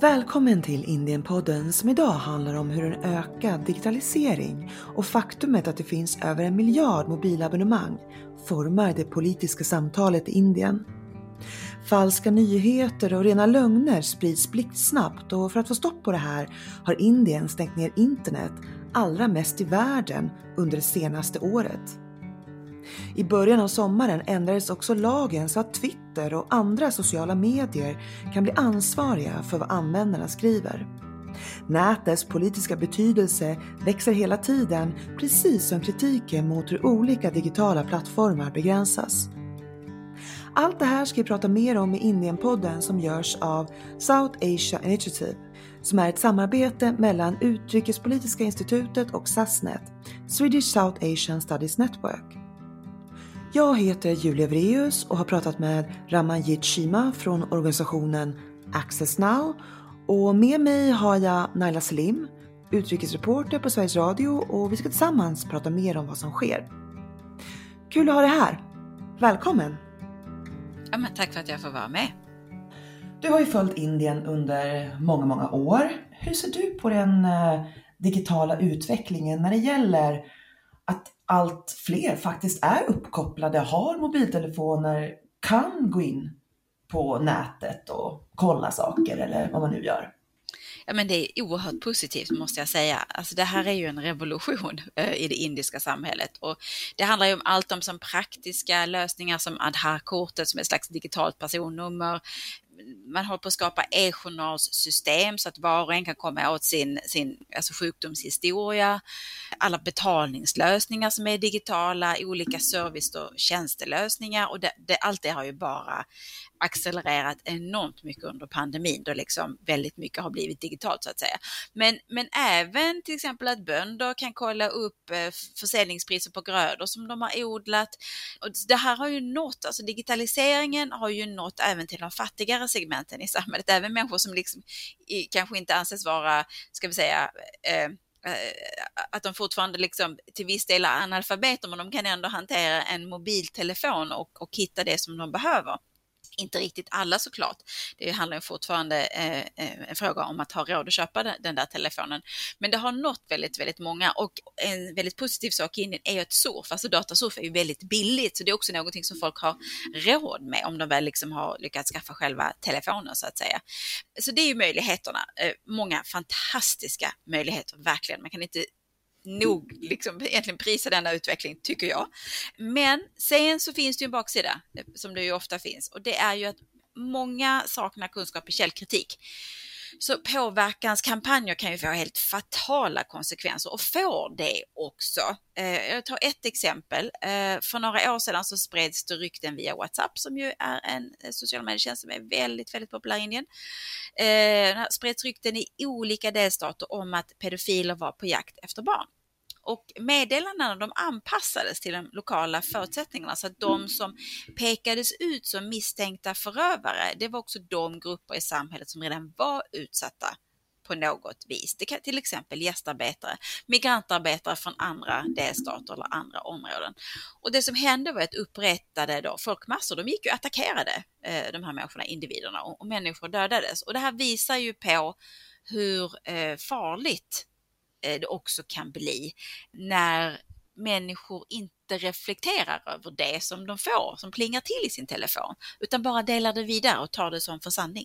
Välkommen till Indienpodden som idag handlar om hur en ökad digitalisering och faktumet att det finns över en miljard mobilabonnemang formar det politiska samtalet i Indien. Falska nyheter och rena lögner sprids blixtsnabbt och för att få stopp på det här har Indien stängt ner internet allra mest i världen under det senaste året. I början av sommaren ändrades också lagen så att Twitter och andra sociala medier kan bli ansvariga för vad användarna skriver. Nätets politiska betydelse växer hela tiden, precis som kritiken mot hur olika digitala plattformar begränsas. Allt det här ska vi prata mer om i Indienpodden som görs av South Asia Initiative som är ett samarbete mellan Utrikespolitiska institutet och SASNET, Swedish South Asian Studies Network. Jag heter Julia Vreus och har pratat med Ramanjit Shima från organisationen Access Now och med mig har jag Naila Salim, utrikesreporter på Sveriges Radio och vi ska tillsammans prata mer om vad som sker. Kul att ha dig här! Välkommen! Ja, men tack för att jag får vara med. Du har ju följt Indien under många, många år. Hur ser du på den eh, digitala utvecklingen när det gäller att allt fler faktiskt är uppkopplade, har mobiltelefoner, kan gå in på nätet och kolla saker eller vad man nu gör. Ja, men det är oerhört positivt måste jag säga. Alltså, det här är ju en revolution eh, i det indiska samhället och det handlar ju om allt om som praktiska lösningar som Aadhaar-kortet som är ett slags digitalt personnummer, man håller på att skapa e-journalssystem så att var och en kan komma åt sin, sin alltså sjukdomshistoria, alla betalningslösningar som är digitala, olika service och tjänstelösningar. Och det, det, allt det har ju bara accelererat enormt mycket under pandemin då liksom väldigt mycket har blivit digitalt så att säga. Men, men även till exempel att bönder kan kolla upp eh, försäljningspriser på grödor som de har odlat. Och det här har ju nått, alltså digitaliseringen har ju nått även till de fattigare segmenten i samhället, även människor som liksom kanske inte anses vara, ska vi säga, eh, eh, att de fortfarande liksom till viss del är analfabeter men de kan ändå hantera en mobiltelefon och, och hitta det som de behöver. Inte riktigt alla såklart. Det handlar ju fortfarande eh, eh en fråga om att ha råd att köpa den, där telefonen. Men det har nått väldigt, väldigt många och en väldigt positiv sak i Indien är ju att surf, alltså datasurf är ju väldigt billigt, så det är också någonting som folk har råd med om de väl liksom har lyckats skaffa själva telefonen så att säga. Så det är ju möjligheterna, eh, många fantastiska möjligheter, verkligen. Man kan inte nog liksom egentligen prisa denna utveckling, tycker jag. Men sen så finns det ju en baksida, eh, som det ju ofta finns, och det är ju att många saknar kunskap i källkritik. Så påverkanskampanjer kan ju få helt fatala konsekvenser och får det också. Eh, jag tar ett exempel. Eh, för några år sedan så spreds det rykten via WhatsApp som ju är en social medietjänst som är väldigt, väldigt populär i Indien. Det spreds rykten i olika delstater om att pedofiler var på jakt efter barn och meddelandena de anpassades till de lokala förutsättningarna så att de som pekades ut som misstänkta förövare, det var också de grupper i samhället som redan var utsatta på något vis. Det kan till exempel gästarbetare, migrantarbetare från andra delstater eller andra områden. Och det som hände var att upprättade då folkmassor, de gick och attackerade eh, de här människorna, individerna och, och människor dödades. Och det här visar ju på hur eh, farligt Eh, det också kan bli när människor inte reflekterar över det som de får, som plingar till i sin telefon, utan bara delar det vidare och tar det som för sanning.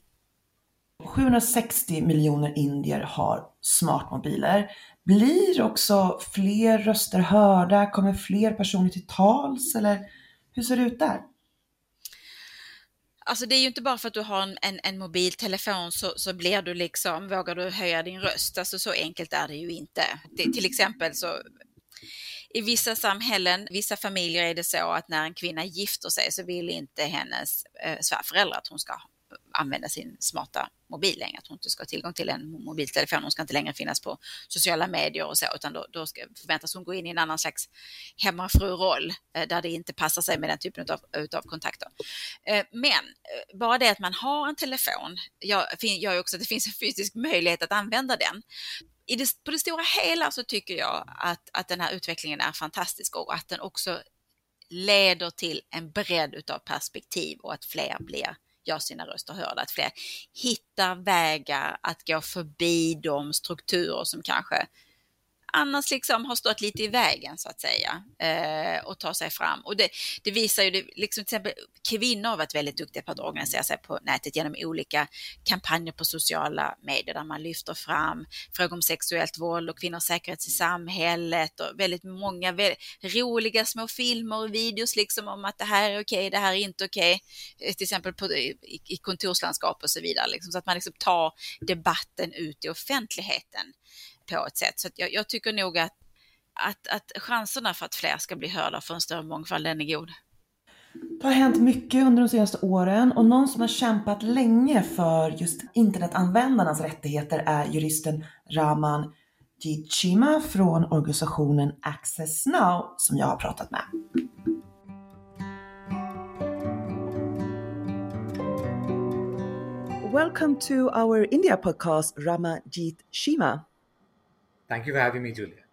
760 miljoner indier har smartmobiler. Blir också fler röster hörda? Kommer fler personer till tals? Eller hur ser det ut där? Alltså det är ju inte bara för att du har en, en, en mobiltelefon så, så blir du liksom, vågar du höja din röst? Alltså så enkelt är det ju inte. Det, till exempel så i vissa samhällen, vissa familjer är det så att när en kvinna gifter sig så vill inte hennes eh, svärföräldrar att hon ska använda sin smarta mobil längre, att hon inte ska ha tillgång till en mobiltelefon, hon ska inte längre finnas på sociala medier och så, utan då, då ska, förväntas hon gå in i en annan slags hemmafru-roll eh, där det inte passar sig med den typen av, utav kontakter. Eh, men eh, bara det att man har en telefon gör ju också att det finns en fysisk möjlighet att använda den. I det, på det stora hela så tycker jag att, att den här utvecklingen är fantastisk och att den också leder till en bredd utav perspektiv och att fler blir gör sina röster hörda, att fler hittar vägar att gå förbi de strukturer som kanske annars liksom har stått lite i vägen så att säga eh, och ta sig fram. Och det, det visar ju, det, liksom till exempel kvinnor har varit väldigt duktiga på att organisera sig på nätet genom olika kampanjer på sociala medier där man lyfter fram frågor om sexuellt våld och kvinnors säkerhet i samhället och väldigt många väldigt roliga små filmer och videos liksom om att det här är okej, det här är inte okej, okay. till exempel på, i, i kontorslandskap och så vidare, liksom, så att man liksom tar debatten ut i offentligheten på ett sätt. Så jag, jag, tycker nog att, att, att chanserna för att fler ska bli hörda för en större mångfald, den är god. Det har hänt mycket under de senaste åren och någon som har kämpat länge för just internetanvändarnas rättigheter är juristen Raman Jitchima från organisationen Access Now som jag har pratat med. Welcome to our India podcast, Rama Jeet Shima. Thank you for having me, Julia.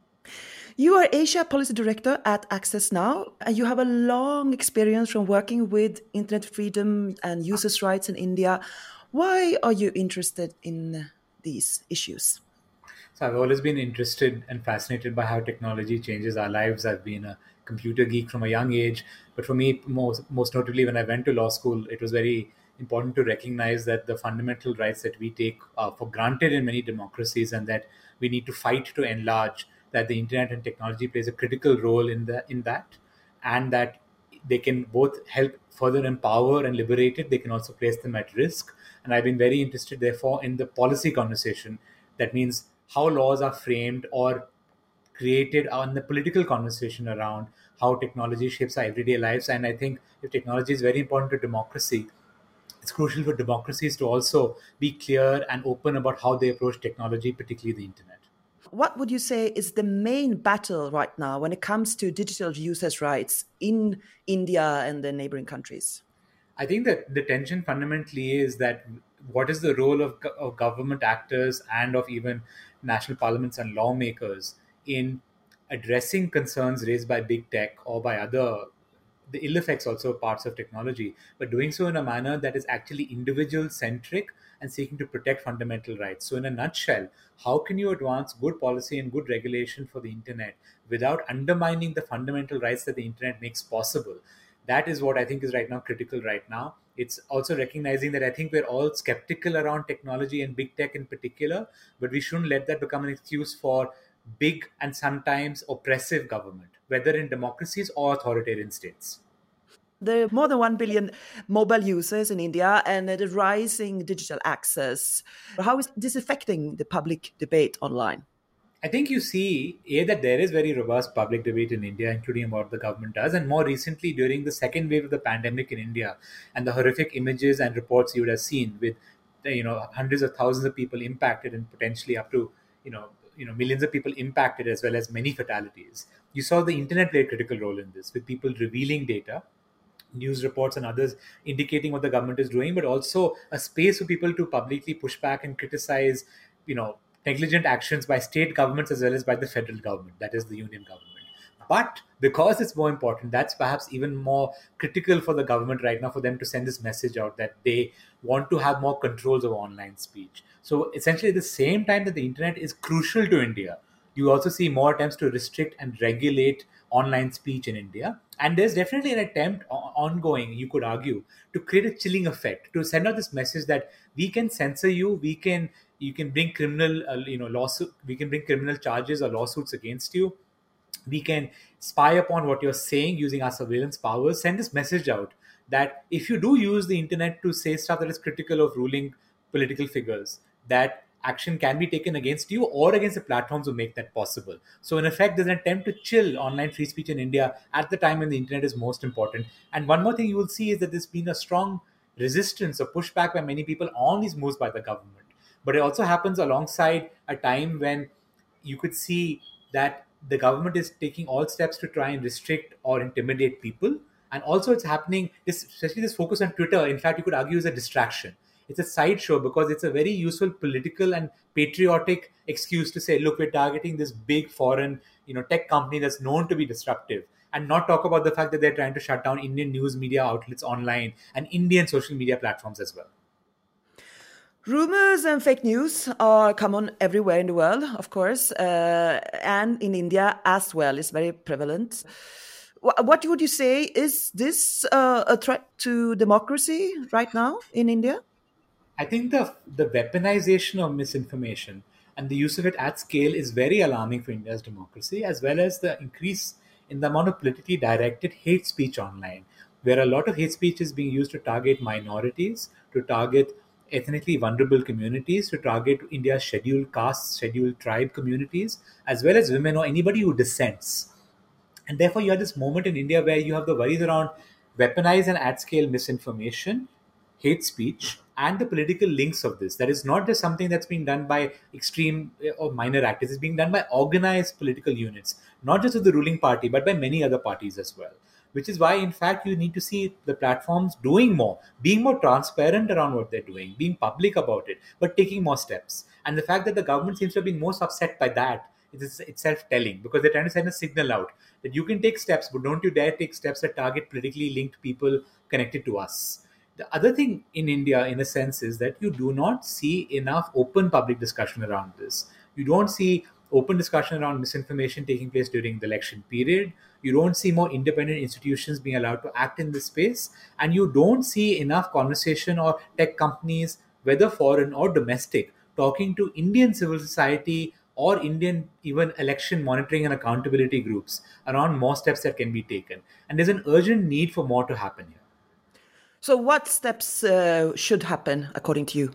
You are Asia Policy Director at Access Now, and you have a long experience from working with internet freedom and users' rights in India. Why are you interested in these issues? So, I've always been interested and fascinated by how technology changes our lives. I've been a computer geek from a young age, but for me, most, most notably, when I went to law school, it was very important to recognize that the fundamental rights that we take for granted in many democracies and that we need to fight to enlarge that the internet and technology plays a critical role in the in that and that they can both help further empower and liberate it they can also place them at risk. And i've been very interested therefore in the policy conversation. That means how laws are framed or created on the political conversation around how technology shapes our everyday lives. And i think if technology is very important to democracy it's crucial for democracies to also be clear and open about how they approach technology, particularly the internet. What would you say is the main battle right now when it comes to digital users' rights in India and the neighboring countries? I think that the tension fundamentally is that what is the role of, of government actors and of even national parliaments and lawmakers in addressing concerns raised by big tech or by other the ill effects also parts of technology, but doing so in a manner that is actually individual centric and seeking to protect fundamental rights. So, in a nutshell, how can you advance good policy and good regulation for the internet without undermining the fundamental rights that the internet makes possible? That is what I think is right now critical right now. It's also recognizing that I think we're all skeptical around technology and big tech in particular, but we shouldn't let that become an excuse for big and sometimes oppressive government, whether in democracies or authoritarian states. There are more than 1 billion mobile users in India and the rising digital access. How is this affecting the public debate online? I think you see, A, that there is very robust public debate in India, including what the government does. And more recently, during the second wave of the pandemic in India and the horrific images and reports you would have seen with, you know, hundreds of thousands of people impacted and potentially up to, you know, you know millions of people impacted as well as many fatalities you saw the internet play a critical role in this with people revealing data news reports and others indicating what the government is doing but also a space for people to publicly push back and criticize you know negligent actions by state governments as well as by the federal government that is the union government but because it's more important, that's perhaps even more critical for the government right now for them to send this message out that they want to have more controls of online speech. So essentially, at the same time that the internet is crucial to India, you also see more attempts to restrict and regulate online speech in India. And there's definitely an attempt ongoing, you could argue, to create a chilling effect, to send out this message that we can censor you, we can you can bring criminal uh, you know lawsuit, we can bring criminal charges or lawsuits against you we can spy upon what you're saying using our surveillance powers, send this message out that if you do use the internet to say stuff that is critical of ruling political figures, that action can be taken against you or against the platforms who make that possible. So, in effect, there's an attempt to chill online free speech in India at the time when the internet is most important. And one more thing you will see is that there's been a strong resistance or pushback by many people on these moves by the government. But it also happens alongside a time when you could see that the government is taking all steps to try and restrict or intimidate people. And also, it's happening, especially this focus on Twitter, in fact, you could argue is a distraction. It's a sideshow because it's a very useful political and patriotic excuse to say, look, we're targeting this big foreign you know, tech company that's known to be disruptive. and not talk about the fact that they're trying to shut down Indian news media outlets online and Indian social media platforms as well. Rumors and fake news are common everywhere in the world, of course, uh, and in India as well. It's very prevalent. What would you say is this uh, a threat to democracy right now in India? I think the the weaponization of misinformation and the use of it at scale is very alarming for India's democracy, as well as the increase in the amount of politically directed hate speech online, where a lot of hate speech is being used to target minorities, to target ethnically vulnerable communities, to target India's scheduled caste, scheduled tribe communities, as well as women or anybody who dissents. And therefore, you have this moment in India where you have the worries around weaponized and at scale misinformation, hate speech, and the political links of this. That is not just something that's being done by extreme eh, or minor actors, it's being done by organized political units, not just of the ruling party, but by many other parties as well. Which is why, in fact, you need to see the platforms doing more, being more transparent around what they're doing, being public about it, but taking more steps. And the fact that the government seems to have been most upset by that is itself telling because they're trying to send a signal out that you can take steps, but don't you dare take steps that target politically linked people connected to us the other thing in India, in a sense, is that you do not see enough open public discussion around this. You don't see open discussion around misinformation taking place during the election period. You don't see more independent institutions being allowed to act in this space. And you don't see enough conversation or tech companies, whether foreign or domestic, talking to Indian civil society or Indian even election monitoring and accountability groups around more steps that can be taken. And there's an urgent need for more to happen here. So, what steps uh, should happen according to you?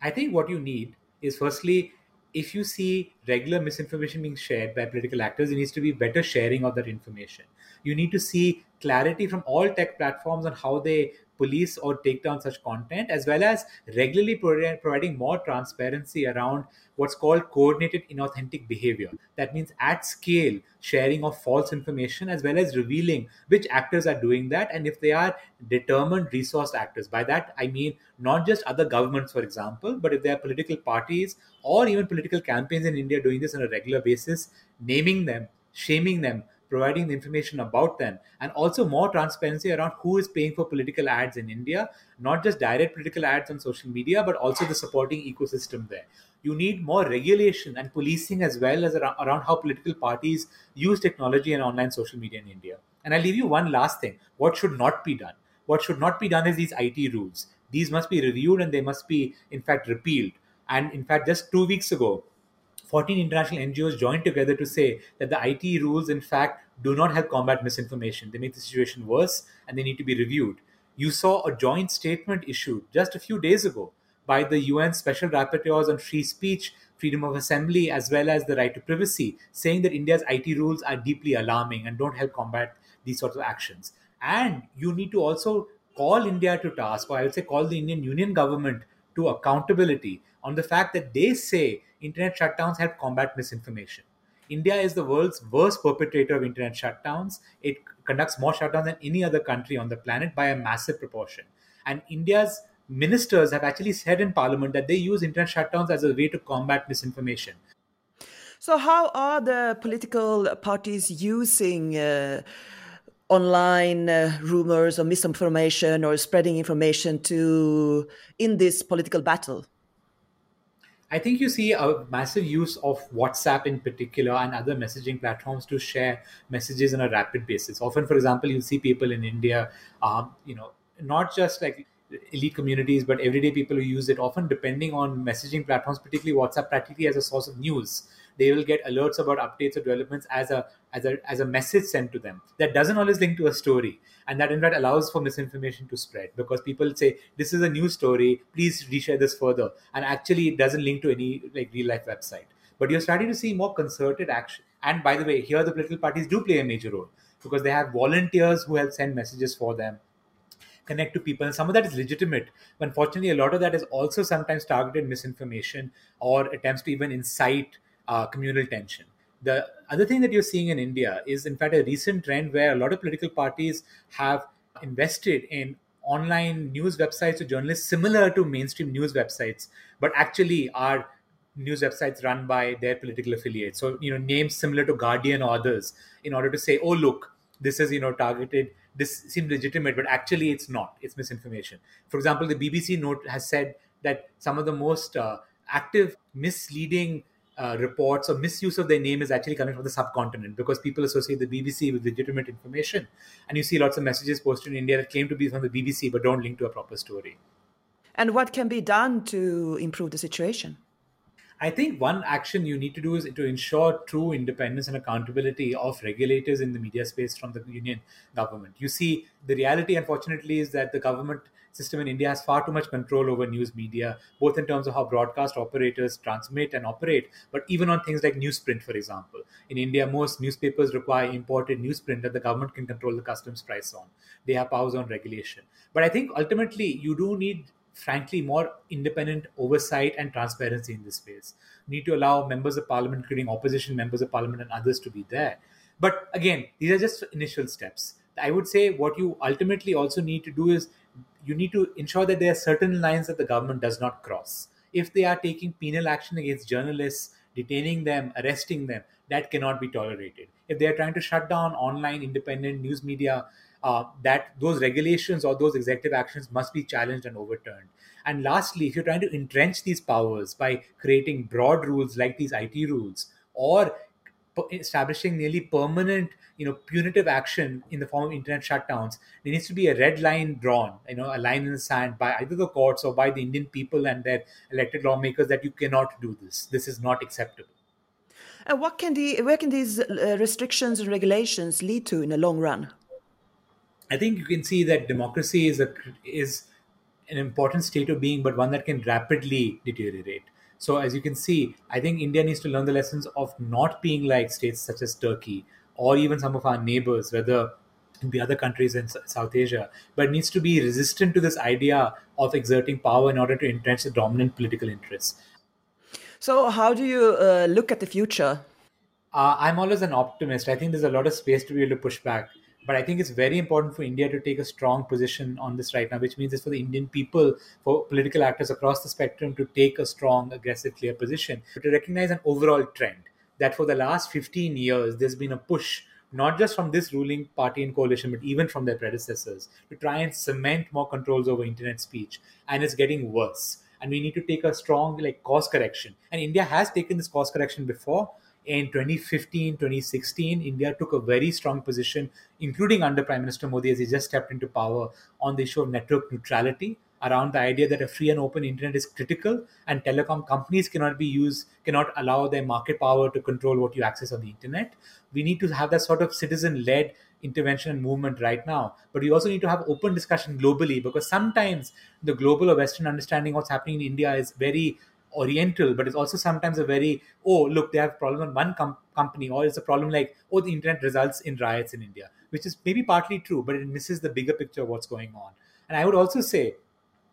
I think what you need is firstly, if you see regular misinformation being shared by political actors, there needs to be better sharing of that information. You need to see clarity from all tech platforms on how they police or take down such content, as well as regularly providing more transparency around what's called coordinated inauthentic behavior. That means at scale sharing of false information, as well as revealing which actors are doing that and if they are determined resource actors. By that, I mean not just other governments, for example, but if there are political parties or even political campaigns in India doing this on a regular basis, naming them, shaming them, providing the information about them, and also more transparency around who is paying for political ads in India, not just direct political ads on social media, but also the supporting ecosystem there. You need more regulation and policing as well as around, around how political parties use technology and online social media in India. And I'll leave you one last thing what should not be done? What should not be done is these IT rules. These must be reviewed and they must be, in fact, repealed. And in fact, just two weeks ago, 14 international NGOs joined together to say that the IT rules, in fact, do not help combat misinformation. They make the situation worse and they need to be reviewed. You saw a joint statement issued just a few days ago by the UN Special Rapporteurs on free speech, freedom of assembly, as well as the right to privacy, saying that India's IT rules are deeply alarming and don't help combat these sorts of actions. And you need to also call India to task, or I would say call the Indian Union government to accountability on the fact that they say internet shutdowns help combat misinformation. India is the world's worst perpetrator of internet shutdowns. It conducts more shutdowns than any other country on the planet by a massive proportion. And India's ministers have actually said in parliament that they use internet shutdowns as a way to combat misinformation. So, how are the political parties using? Uh, online uh, rumors or misinformation or spreading information to in this political battle I think you see a massive use of WhatsApp in particular and other messaging platforms to share messages on a rapid basis. Often, for example, you see people in India, um, you know, not just like elite communities, but everyday people who use it, often depending on messaging platforms, particularly WhatsApp, practically as a source of news. They will get alerts about updates or developments as a as a as a message sent to them that doesn't always link to a story, and that in fact allows for misinformation to spread because people say this is a new story, please reshare this further, and actually it doesn't link to any like real life website. But you're starting to see more concerted action. And by the way, here the political parties do play a major role because they have volunteers who help send messages for them connect to people. And some of that is legitimate. But unfortunately, a lot of that is also sometimes targeted misinformation or attempts to even incite uh, communal tension. The other thing that you're seeing in India is, in fact, a recent trend where a lot of political parties have invested in online news websites or journalists similar to mainstream news websites, but actually are news websites run by their political affiliates. So, you know, names similar to Guardian or others, in order to say, oh, look, this is you know targeted this seems legitimate but actually it's not it's misinformation for example the bbc note has said that some of the most uh, active misleading uh, reports or misuse of their name is actually coming from the subcontinent because people associate the BBC with legitimate information. And you see lots of messages posted in India that claim to be from the BBC but don't link to a proper story. And what can be done to improve the situation? I think one action you need to do is to ensure true independence and accountability of regulators in the media space from the union government. You see, the reality, unfortunately, is that the government system in India has far too much control over news media, both in terms of how broadcast operators transmit and operate, but even on things like newsprint, for example. In India, most newspapers require imported newsprint that the government can control the customs price on. They have powers on regulation. But I think ultimately, you do need frankly more independent oversight and transparency in this space. We need to allow members of parliament, including opposition members of parliament and others, to be there. But again, these are just initial steps. I would say what you ultimately also need to do is you need to ensure that there are certain lines that the government does not cross. If they are taking penal action against journalists, detaining them, arresting them, that cannot be tolerated. If they are trying to shut down online independent news media, uh, that those regulations or those executive actions must be challenged and overturned. And lastly, if you're trying to entrench these powers by creating broad rules like these IT rules or establishing nearly permanent you know punitive action in the form of internet shutdowns there needs to be a red line drawn you know a line in the sand by either the courts or by the indian people and their elected lawmakers that you cannot do this. This is not acceptable. And what can the where can these uh, restrictions and regulations lead to in the long run? I think you can see that democracy is a is an important state of being but one that can rapidly deteriorate so as you can see, I think India needs to learn the lessons of not being like states such as Turkey or even some of our neighbors, whether the other countries in South Asia, but needs to be resistant to this idea of exerting power in order to entrench the dominant political interests. So, how do you uh, look at the future? Uh, I'm always an optimist. I think there's a lot of space to be able to push back. But I think it's very important for India to take a strong position on this right now, which means it's for the Indian people, for political actors across the spectrum to take a strong, aggressive, clear position, but to recognize an overall trend that for the last 15 years, there's been a push not just from this ruling party and coalition, but even from their predecessors, to try and cement more controls over internet speech. And it's getting worse. And we need to take a strong like course correction. And India has taken this course correction before, in 2015 2016 india took a very strong position including under prime minister modi as he just stepped into power on the issue of network neutrality around the idea that a free and open internet is critical and telecom companies cannot be used cannot allow their market power to control what you access on the internet. We need to have that sort of citizen led intervention and movement right now. But we also need to have open discussion globally because sometimes the global or western understanding of what's happening in india is very oriental but it's also sometimes a very oh look they have a problem in one com- company or it's a problem like oh the internet results in riots in india which is maybe partly true but it misses the bigger picture of what's going on and i would also say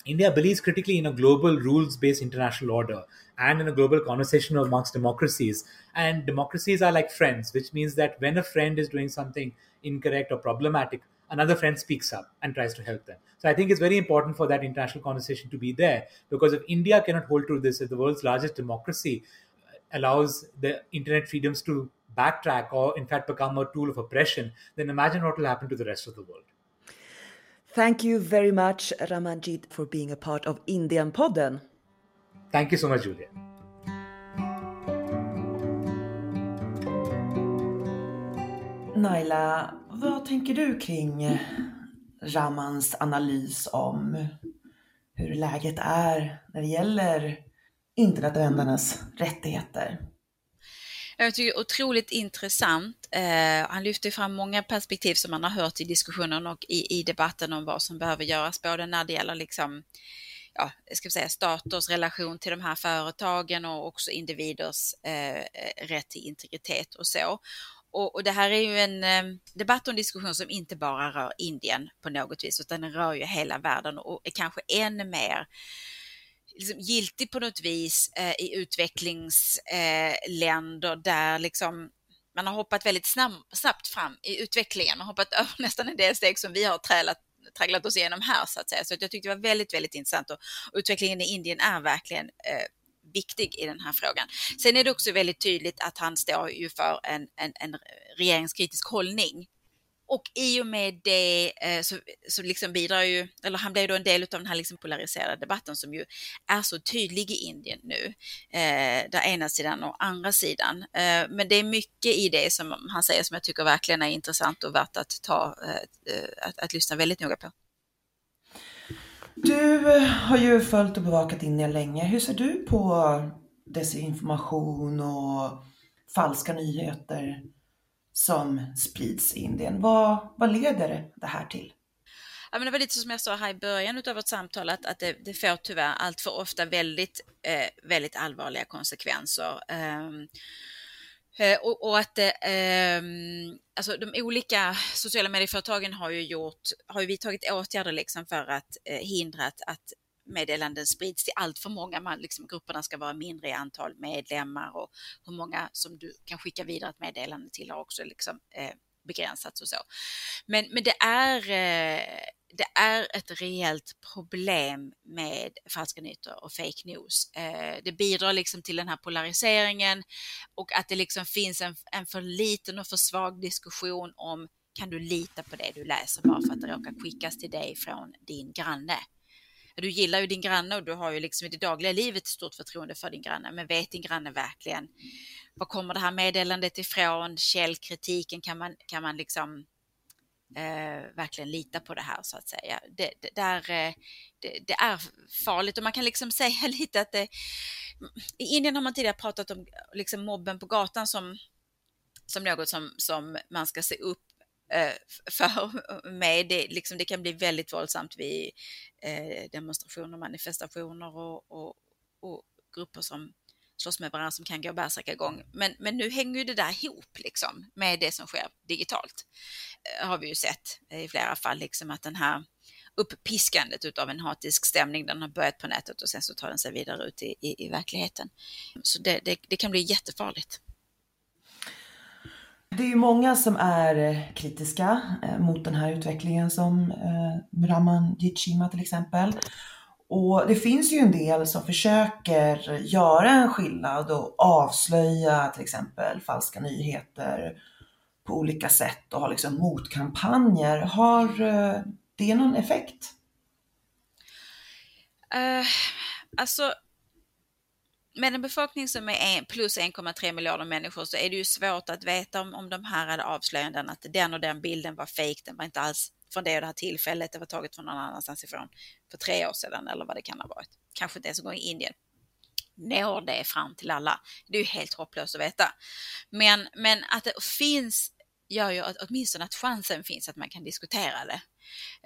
India believes critically in a global rules based international order and in a global conversation amongst democracies. And democracies are like friends, which means that when a friend is doing something incorrect or problematic, another friend speaks up and tries to help them. So I think it's very important for that international conversation to be there because if India cannot hold to this, if the world's largest democracy uh, allows the internet freedoms to backtrack or in fact become a tool of oppression, then imagine what will happen to the rest of the world. Thank you very much, Ramanjit, for being a part of Indian Podden. Thank you so much, Julia. Naila, vad tänker du kring eh, Ramans analys om hur läget är när det gäller internetanvändarnas rättigheter? Jag tycker det är otroligt intressant. Eh, han lyfter fram många perspektiv som man har hört i diskussionen och i, i debatten om vad som behöver göras, både när det gäller liksom, ja, ska vi säga, staters relation till de här företagen och också individers eh, eh rätt till integritet och så. Och, och, det här är ju en eh, debatt och en diskussion som inte bara rör Indien på något vis, utan den rör ju hela världen och är kanske ännu mer liksom giltig på något vis eh, i utvecklingsländer eh, där liksom man har hoppat väldigt snabb, snabbt fram i utvecklingen och hoppat över nästan en del steg som vi har trälat, tragglat oss igenom här så att säga. Så jag tyckte det var väldigt, väldigt intressant och utvecklingen i Indien är verkligen eh, viktig i den här frågan. Sen är det också väldigt tydligt att han står ju för en, en, en regeringskritisk hållning och i och med det eh, så, så liksom bidrar ju, eller han blev då en del av den här liksom polariserade debatten som ju är så tydlig i Indien nu. Eh, där ena sidan och andra sidan. Eh, men det är mycket i det som han säger som jag tycker verkligen är intressant och värt att ta, eh, eh att, att lyssna väldigt noga på. Du eh, har ju följt och bevakat Indien länge. Hur ser du på desinformation och falska nyheter som sprids i Indien? Vad, vad leder det här till? Ja, men det var lite som jag sa här i början av vårt samtal att, att det, det får tyvärr allt för ofta väldigt, eh, väldigt allvarliga konsekvenser. Um, Eh, och, och, att eh, ehm, alltså de olika sociala medieföretagen har ju gjort, har ju vidtagit åtgärder liksom för att eh, hindra att, att meddelanden sprids till allt för många. Man, liksom, grupperna ska vara mindre i antal medlemmar och hur många som du kan skicka vidare ett meddelande till har också liksom, eh, begränsats och så. Men, men det, är, eh, det är ett reellt problem med falska nyheter och fake news. Eh, det bidrar liksom till den här polariseringen och att det liksom finns en, en för liten och för svag diskussion om kan du lita på det du läser bara för att det råkar skickas till dig från din granne? Du gillar ju din granne och du har ju liksom i det dagliga livet stort förtroende för din granne, men vet din granne verkligen var kommer det här meddelandet ifrån? Källkritiken, kan man, kan man liksom eh, verkligen lita på det här så att säga? Det, det, där, eh, det, det, är farligt och man kan liksom säga lite att det, i Indien har man tidigare pratat om liksom mobben på gatan som som något som, som man ska se upp Eh, för mig. Det, liksom, det kan bli väldigt våldsamt vid eh, demonstrationer, manifestationer och, och, och, grupper som slåss med varandra som kan gå bärsärkagång. Men, men nu hänger ju det där ihop liksom, med det som sker digitalt. Eh, har vi ju sett i flera fall, liksom att den här upppiskandet av en hatisk stämning, den har börjat på nätet och sen så tar den sig vidare ut i, i, i verkligheten. Så det, det, det kan bli jättefarligt. Det är ju många som är eh, kritiska eh, mot den här utvecklingen som eh, Raman Jitshima till exempel. Och det finns ju en del som försöker göra en skillnad och avslöja till exempel falska nyheter på olika sätt och ha liksom motkampanjer. Har det någon effekt? Uh, alltså med en befolkning som är plus 1,3 miljarder människor så är det ju svårt att veta om, om de här hade avslöjanden att den och den bilden var fejk, den var inte alls från det och det här tillfället, det var taget från någon annanstans ifrån för tre år sedan eller vad det kan ha varit. Kanske inte ens en gång i Indien. Når det fram till alla? Det är ju helt hopplöst att veta. Men, men att det finns gör ju att åtminstone att chansen finns att man kan diskutera det.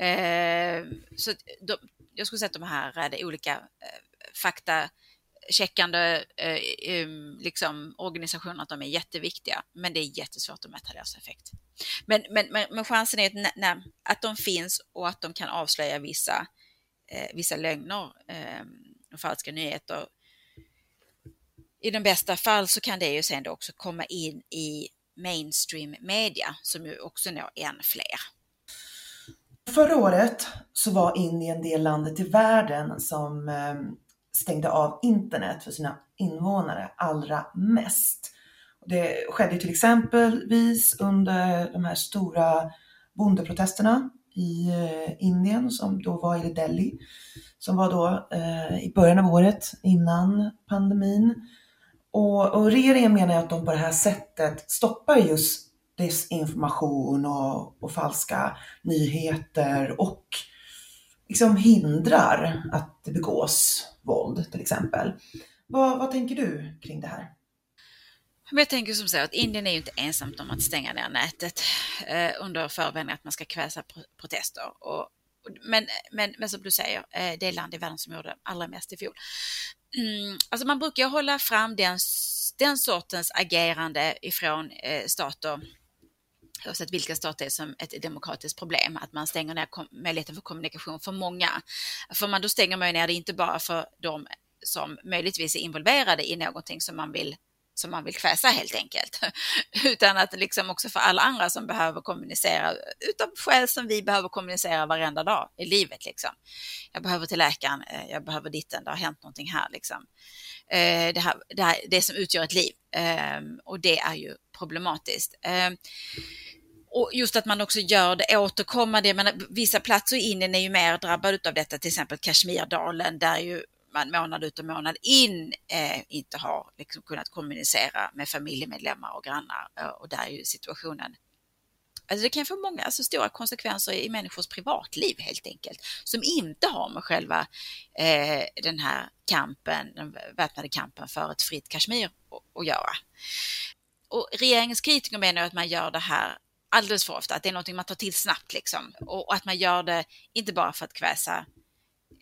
Eh, så de, jag skulle säga att de här eh, de olika eh, fakta checkande eh, liksom, organisationer att de är jätteviktiga, men det är jättesvårt att mäta deras effekt. Men, men, men, men chansen är att, nej, att de finns och att de kan avslöja vissa, eh, vissa lögner eh, och falska nyheter. I de bästa fall så kan det ju sen också komma in i mainstream media som ju också når än fler. Förra året så var Indien det landet i världen som eh, stängde av internet för sina invånare allra mest. Det skedde till exempelvis under de här stora bondeprotesterna i eh, Indien som då var i Delhi, som var då eh, i början av året innan pandemin. Och, och regeringen menar att de på det här sättet stoppar just desinformation och, och falska nyheter och liksom hindrar att det begås våld till exempel. Vad, vad tänker du kring det här? jag tänker som så att Indien är ju inte ensamt om att stänga ner nätet eh, under förevändning att man ska kväsa protester. Och, men, men, men som du säger, eh, det är land i världen som gjorde allra mest i fjol. Mm, alltså man brukar hålla fram den, den sortens agerande ifrån eh, stater oavsett vilka stater det är som ett demokratiskt problem, att man stänger ner möjligheten för kommunikation för många. För man då stänger man ner det inte bara för de som möjligtvis är involverade i någonting som man vill som man vill kväsa helt enkelt. Utan att liksom också för alla andra som behöver kommunicera utav skäl som vi behöver kommunicera varenda dag i livet. Liksom. Jag behöver till läkaren, eh, jag behöver ditten, det har hänt någonting här. Liksom. Eh, det, här, det, här, det som utgör ett liv ehm, och det är ju problematiskt. Ehm, och just att man också gör det återkommande. Men vissa platser i Indien är ju mer drabbade av detta, till exempel Kashmirdalen där ju man månad ut och månad in eh, inte har liksom kunnat kommunicera med familjemedlemmar och grannar eh, och där är ju situationen Alltså det kan få många alltså stora konsekvenser i människors privatliv helt enkelt, som inte har med själva eh, den här kampen, den väpnade kampen för ett fritt Kashmir att göra. Och regeringens kritiker menar att man gör det här alldeles för ofta, att det är något man tar till snabbt liksom och att man gör det inte bara för att kväsa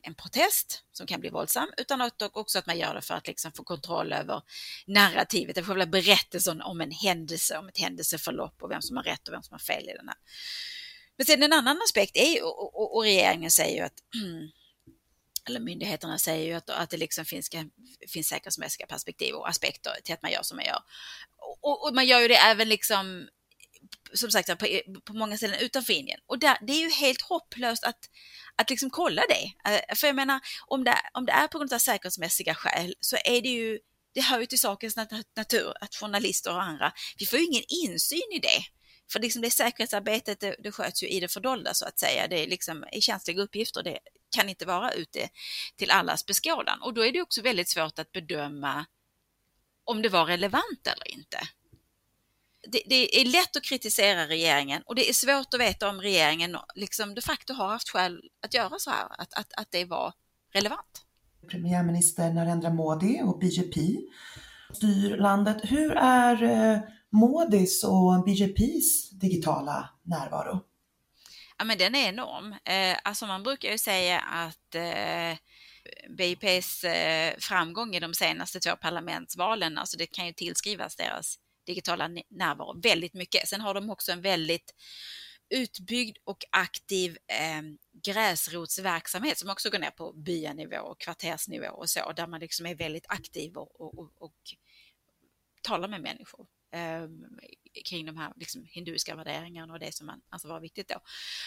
en protest som kan bli våldsam, utan också att man gör det för att liksom få kontroll över narrativet, det får väl berättelsen om en händelse, om ett händelseförlopp och vem som har rätt och vem som har fel i den här. Men sen en annan aspekt är ju, och, och, och regeringen säger ju att eller myndigheterna säger ju att, att det liksom finns, finns säkerhetsmässiga perspektiv och aspekter till att man gör som man gör. Och, och man gör ju det även liksom som sagt på, på många ställen utanför Indien. Och där, det är ju helt hopplöst att, att liksom kolla det. Eh, för jag menar, om det, om det är på grund av säkerhetsmässiga skäl så är det ju, det hör ju till sakens natur att journalister och andra, vi får ju ingen insyn i det. För liksom det säkerhetsarbetet, det, det sköts ju i det fördolda så att säga. Det är liksom i känsliga uppgifter, det kan inte vara ute till allas beskådan. Och då är det också väldigt svårt att bedöma om det var relevant eller inte det, det, är lätt att kritisera regeringen och det är svårt att veta om regeringen liksom de facto har haft skäl att göra så här, att, att, att det var relevant. Premiärminister Narendra Modi och BJP styr landet. Hur är eh, Modis och BJPs digitala närvaro? Ja, men den är enorm. Eh, alltså man brukar ju säga att eh, BJPs framgång i de senaste två parlamentsvalen, alltså det kan ju tillskrivas deras digitala närvaro väldigt mycket. Sen har de också en väldigt utbyggd och aktiv eh, gräsrotsverksamhet som också går ner på byanivå och kvartersnivå och så, där man liksom är väldigt aktiv och, och, och, och talar med människor eh, kring de här liksom, hinduiska värderingarna och det som man alltså, anser vara viktigt då.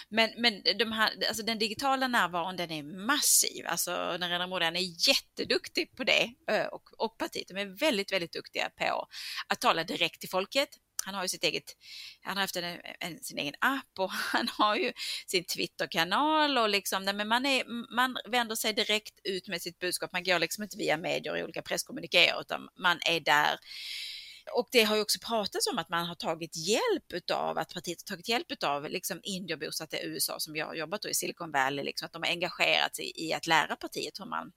Men, men de här, alltså den digitala närvaron den är massiv. Alltså Narendra Modi är jätteduktig på det och, och partiet. De är väldigt, väldigt duktiga på att tala direkt till folket. Han har ju sitt eget, han har haft en, en, sin egen app och han har ju sin Twitterkanal och liksom, men man, är, man vänder sig direkt ut med sitt budskap. Man går liksom inte via medier och olika presskommunikéer utan man är där och det har ju också pratats om att man har tagit hjälp utav, att partiet har tagit hjälp utav liksom indier bosatta i USA som jag har jobbat då i Silicon Valley, liksom, att de har engagerat sig i att lära partiet hur man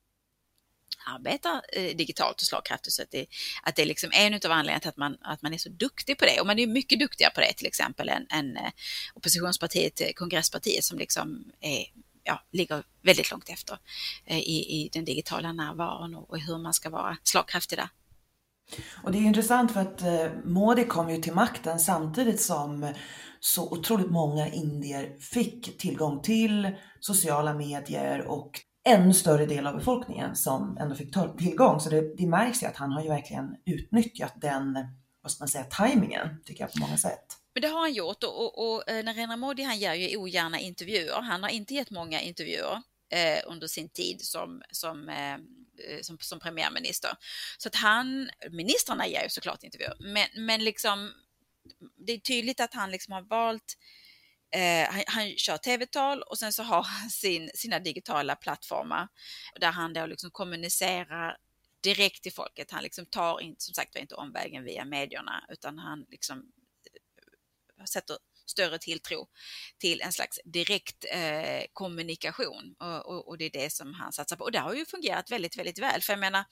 arbetar eh, digitalt och slagkraftigt. Så att det, att det liksom är liksom en av anledningarna till att man, att man är så duktig på det. Och man är mycket duktigare på det till exempel än, än eh, oppositionspartiet, eh, kongresspartiet som liksom är ja, ligger väldigt långt efter eh, i, i den digitala närvaron och, och hur man ska vara slagkraftig där. Och det är intressant för att eh, Modi kom ju till makten samtidigt som så otroligt många indier fick tillgång till sociala medier och ännu större del av befolkningen som ändå fick tillgång. Så det, det märks ju att han har ju verkligen utnyttjat den, vad ska man säga, tajmingen tycker jag på många sätt. Men det har han gjort och, och, och eh, Narendra Modi han ger ju ogärna intervjuer. Han har inte gett många intervjuer eh, under sin tid som, som eh, eh, som, som premiärminister. Så att han, ministrarna ger ju såklart intervjuer, men, men liksom det är tydligt att han liksom har valt Eh, han, han, kör tv-tal och sen så har han sin, sina digitala plattformar där han då liksom kommunicerar direkt till folket. Han liksom tar inte, som sagt inte omvägen via medierna utan han liksom eh, sätter större tilltro till en slags direkt eh, kommunikation och, och, och, det är det som han satsar på. Och det har ju fungerat väldigt, väldigt väl. För jag menar,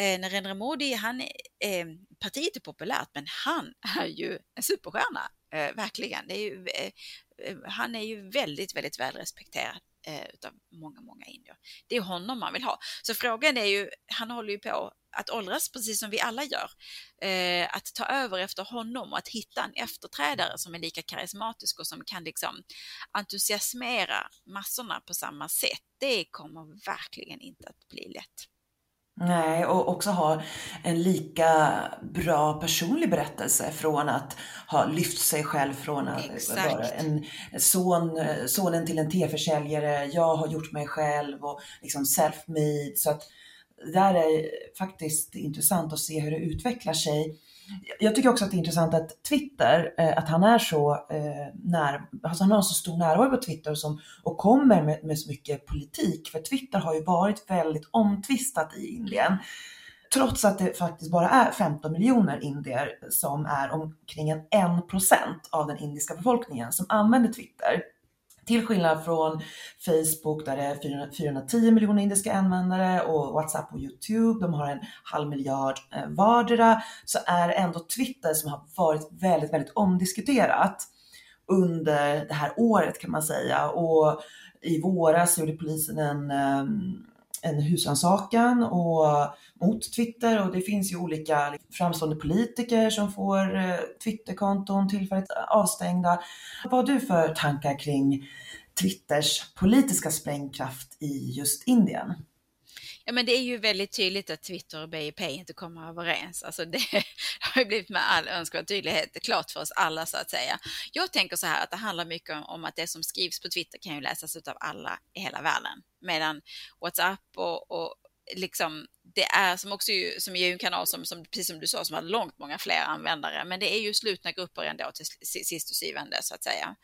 eh, Narendra Modi, han, eh, partiet är populärt, men han är ju en superstjärna, eh, verkligen. Det är ju, eh, eh han är ju väldigt, väldigt väl respekterad eh, utav många, många indier. Det är honom man vill ha. Så frågan är ju, han håller ju på att åldras precis som vi alla gör. Eh, att ta över efter honom och att hitta en efterträdare som är lika karismatisk och som kan liksom entusiasmera massorna på samma sätt. Det kommer verkligen inte att bli lätt. Nej, och också ha en lika bra personlig berättelse från att ha lyft sig själv från att Exakt. vara en son, sonen till en teförsäljare, jag har gjort mig själv och liksom self-made. Så att där är faktiskt intressant att se hur det utvecklar sig. Jag tycker också att det är intressant att Twitter, eh, att han är så eh, när, alltså han har så stor närvaro på Twitter som, och kommer med, med så mycket politik. För Twitter har ju varit väldigt omtvistat i Indien. Trots att det faktiskt bara är 15 miljoner indier som är omkring en 1% av den indiska befolkningen som använder Twitter. Till skillnad från Facebook där det är 410 miljoner indiska användare och WhatsApp och YouTube, de har en halv miljard eh, vardera, så är ändå Twitter som har varit väldigt, väldigt omdiskuterat under det här året kan man säga. Och i våras gjorde polisen en, ehm, en en husrannsakan mot Twitter och det finns ju olika framstående politiker som får eh, Twitterkonton tillfälligt avstängda. Vad har du för tankar kring Twitters politiska sprängkraft i just Indien? Ja, men det är ju väldigt tydligt att Twitter och BIP inte kommer överens. Alltså det har ju blivit med all önskvärd tydlighet klart för oss alla så att säga. Jag tänker så här att det handlar mycket om att det som skrivs på Twitter kan ju läsas av alla i hela världen. Medan WhatsApp och, och liksom det är som också ju, som är en kanal som, som, precis som du sa, som har långt många fler användare, men det är ju slutna grupper ändå till sist och syvende så att säga.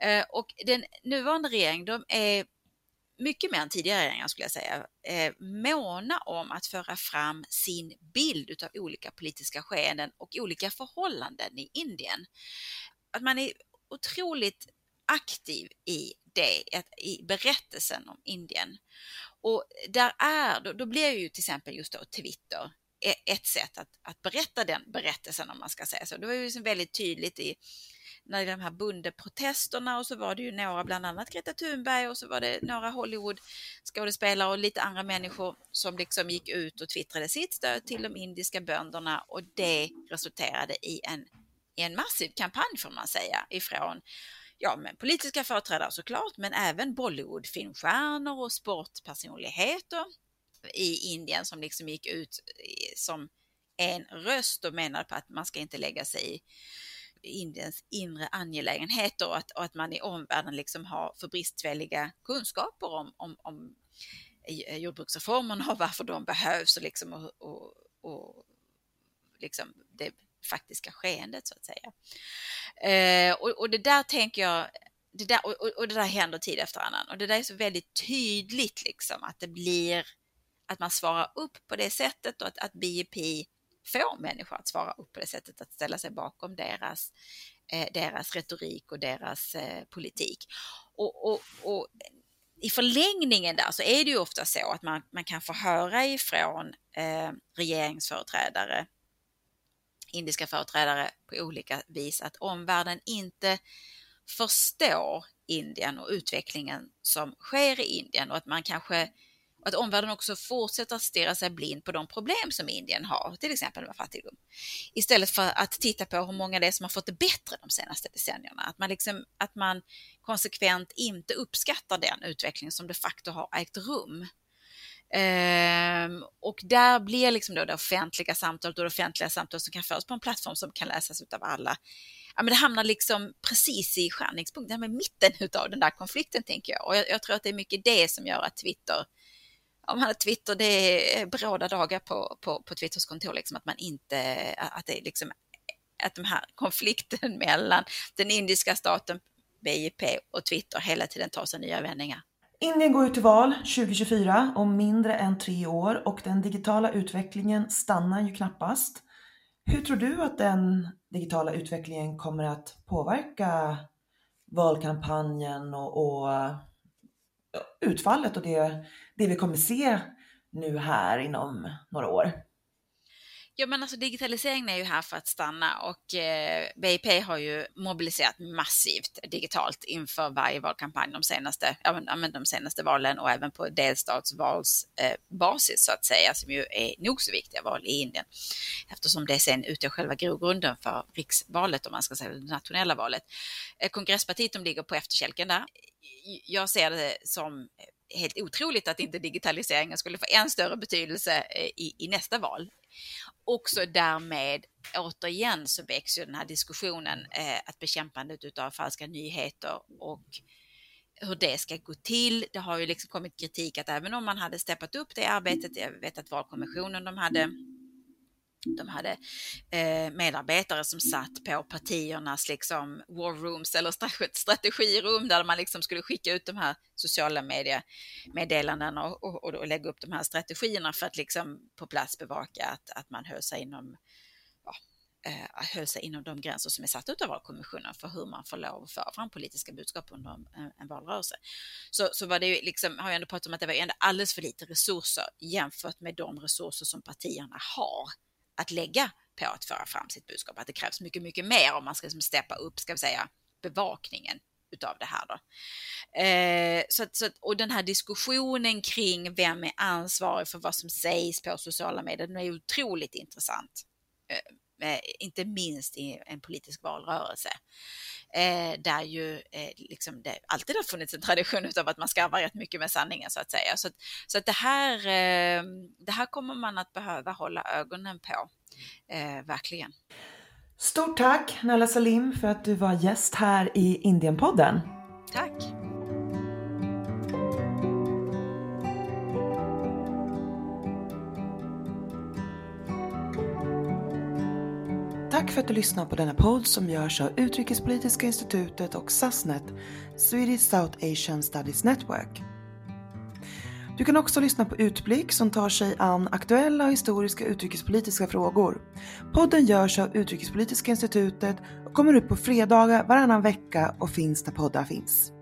Eh, och den nuvarande regeringen, de är mycket mer än tidigare regeringar skulle jag säga, eh, måna om att föra fram sin bild utav olika politiska skeenden och olika förhållanden i Indien. Att man är otroligt aktiv i det, i berättelsen om Indien. Och där är, då, då blir ju till exempel just då Twitter e-, ett sätt att, att berätta den berättelsen om man ska säga så. Det var ju liksom väldigt tydligt i när de här bondeprotesterna och så var det ju några, bland annat Greta Thunberg och så var det några Hollywood-skådespelare och lite andra människor som liksom gick ut och twittrade sitt stöd till de indiska bönderna och det resulterade i en, i en massiv kampanj får man säga ifrån ja, men politiska företrädare såklart, men även Bollywood-filmstjärnor och sportpersonligheter i Indien som liksom gick ut som en röst och menade på att man ska inte lägga sig i Indiens inre angelägenheter och att, och att man i omvärlden liksom har för bristfälliga kunskaper om, om, om eh, jordbruksreformerna och varför de behövs och, liksom, och, och, och liksom det faktiska skeendet så att säga. Eh, och, och, det där tänker jag, det där, och, och, det där händer tid efter annan och det där är så väldigt tydligt liksom att det blir att man svarar upp på det sättet och att, att BIP få människor att svara upp på det sättet, att ställa sig bakom deras, eh, deras retorik och deras eh, politik. Och, och, och, i förlängningen där så är det ju ofta så att man, man kan få höra ifrån eh, regeringsföreträdare, indiska företrädare på olika vis att omvärlden inte förstår Indien och utvecklingen som sker i Indien och att man kanske att omvärlden också fortsätter att stirra sig blind på de problem som Indien har, till exempel med fattigdom. Istället för att titta på hur många det är som har fått det bättre de senaste decennierna. Att man, liksom, att man konsekvent inte uppskattar den utveckling som de facto har ägt rum. Ehm, och där blir liksom då det offentliga samtalet och det offentliga samtalet som kan föras på en plattform som kan läsas av alla. Ja, men det hamnar liksom precis i skärningspunkten, med mitten av den där konflikten tänker jag. Och jag, jag, tror att det är mycket det som gör att Twitter om man har Twitter, det är bråda dagar på, på, på Twitters kontor, liksom, att man inte, att det är liksom, att de här konflikten mellan den indiska staten, BIP och Twitter hela tiden tar sig nya vändningar. Indien går ut till val 2024 om mindre än tre år och den digitala utvecklingen stannar ju knappast. Hur tror du att den digitala utvecklingen kommer att påverka valkampanjen och, och utfallet och det, det vi kommer se nu här inom några år? Ja, men alltså digitaliseringen är ju här för att stanna och eh, BIP har ju mobiliserat massivt digitalt inför varje valkampanj de senaste, ja, men, de senaste valen och även på delstatsvalsbasis eh, så att säga, som ju är nog så viktiga val i Indien eftersom det sen utgör själva grogrunden för riksvalet om man ska säga det nationella valet. Eh, kongresspartiet de ligger på efterkälken där. Jag ser det som helt otroligt att inte digitaliseringen skulle få än större betydelse eh, i, i nästa val också därmed återigen så väcks ju den här diskussionen eh, att bekämpandet av falska nyheter och hur det ska gå till. Det har ju liksom kommit kritik att även om man hade steppat upp det arbetet, jag vet att valkommissionen de hade de hade eh, medarbetare som satt på partiernas liksom war rooms eller strategirum där man liksom skulle skicka ut de här sociala mediemeddelandena och, och, och, lägga upp de här strategierna för att liksom på plats bevaka att, att man höll sig inom ja, eh, höll sig inom de gränser som är satta av valkommissionen för hur man får lov att föra fram politiska budskap under en, en valrörelse. Så, så var det ju liksom, har jag ändå pratat om att det var ändå alldeles för lite resurser jämfört med de resurser som partierna har att lägga på att föra fram sitt budskap. Att det krävs mycket, mycket mer om man ska liksom steppa upp, ska vi säga, bevakningen utav det här då. Eh, så, så, och den här diskussionen kring vem är ansvarig för vad som sägs på sociala medier, den är otroligt intressant. Eh, inte minst i en politisk valrörelse. Eh, där ju eh, liksom det alltid har funnits en tradition av att man skarvar rätt mycket med sanningen så att säga. Så, så att det, här, eh, det här kommer man att behöva hålla ögonen på, eh, verkligen. Stort tack Nalla Salim för att du var gäst här i Indienpodden. Tack. Tack för att du lyssnar på denna podd som görs av Utrikespolitiska institutet och SASNET, Swedish South Asian Studies Network. Du kan också lyssna på Utblick som tar sig an aktuella och historiska utrikespolitiska frågor. Podden görs av Utrikespolitiska institutet och kommer ut på fredagar varannan vecka och finns där poddar finns.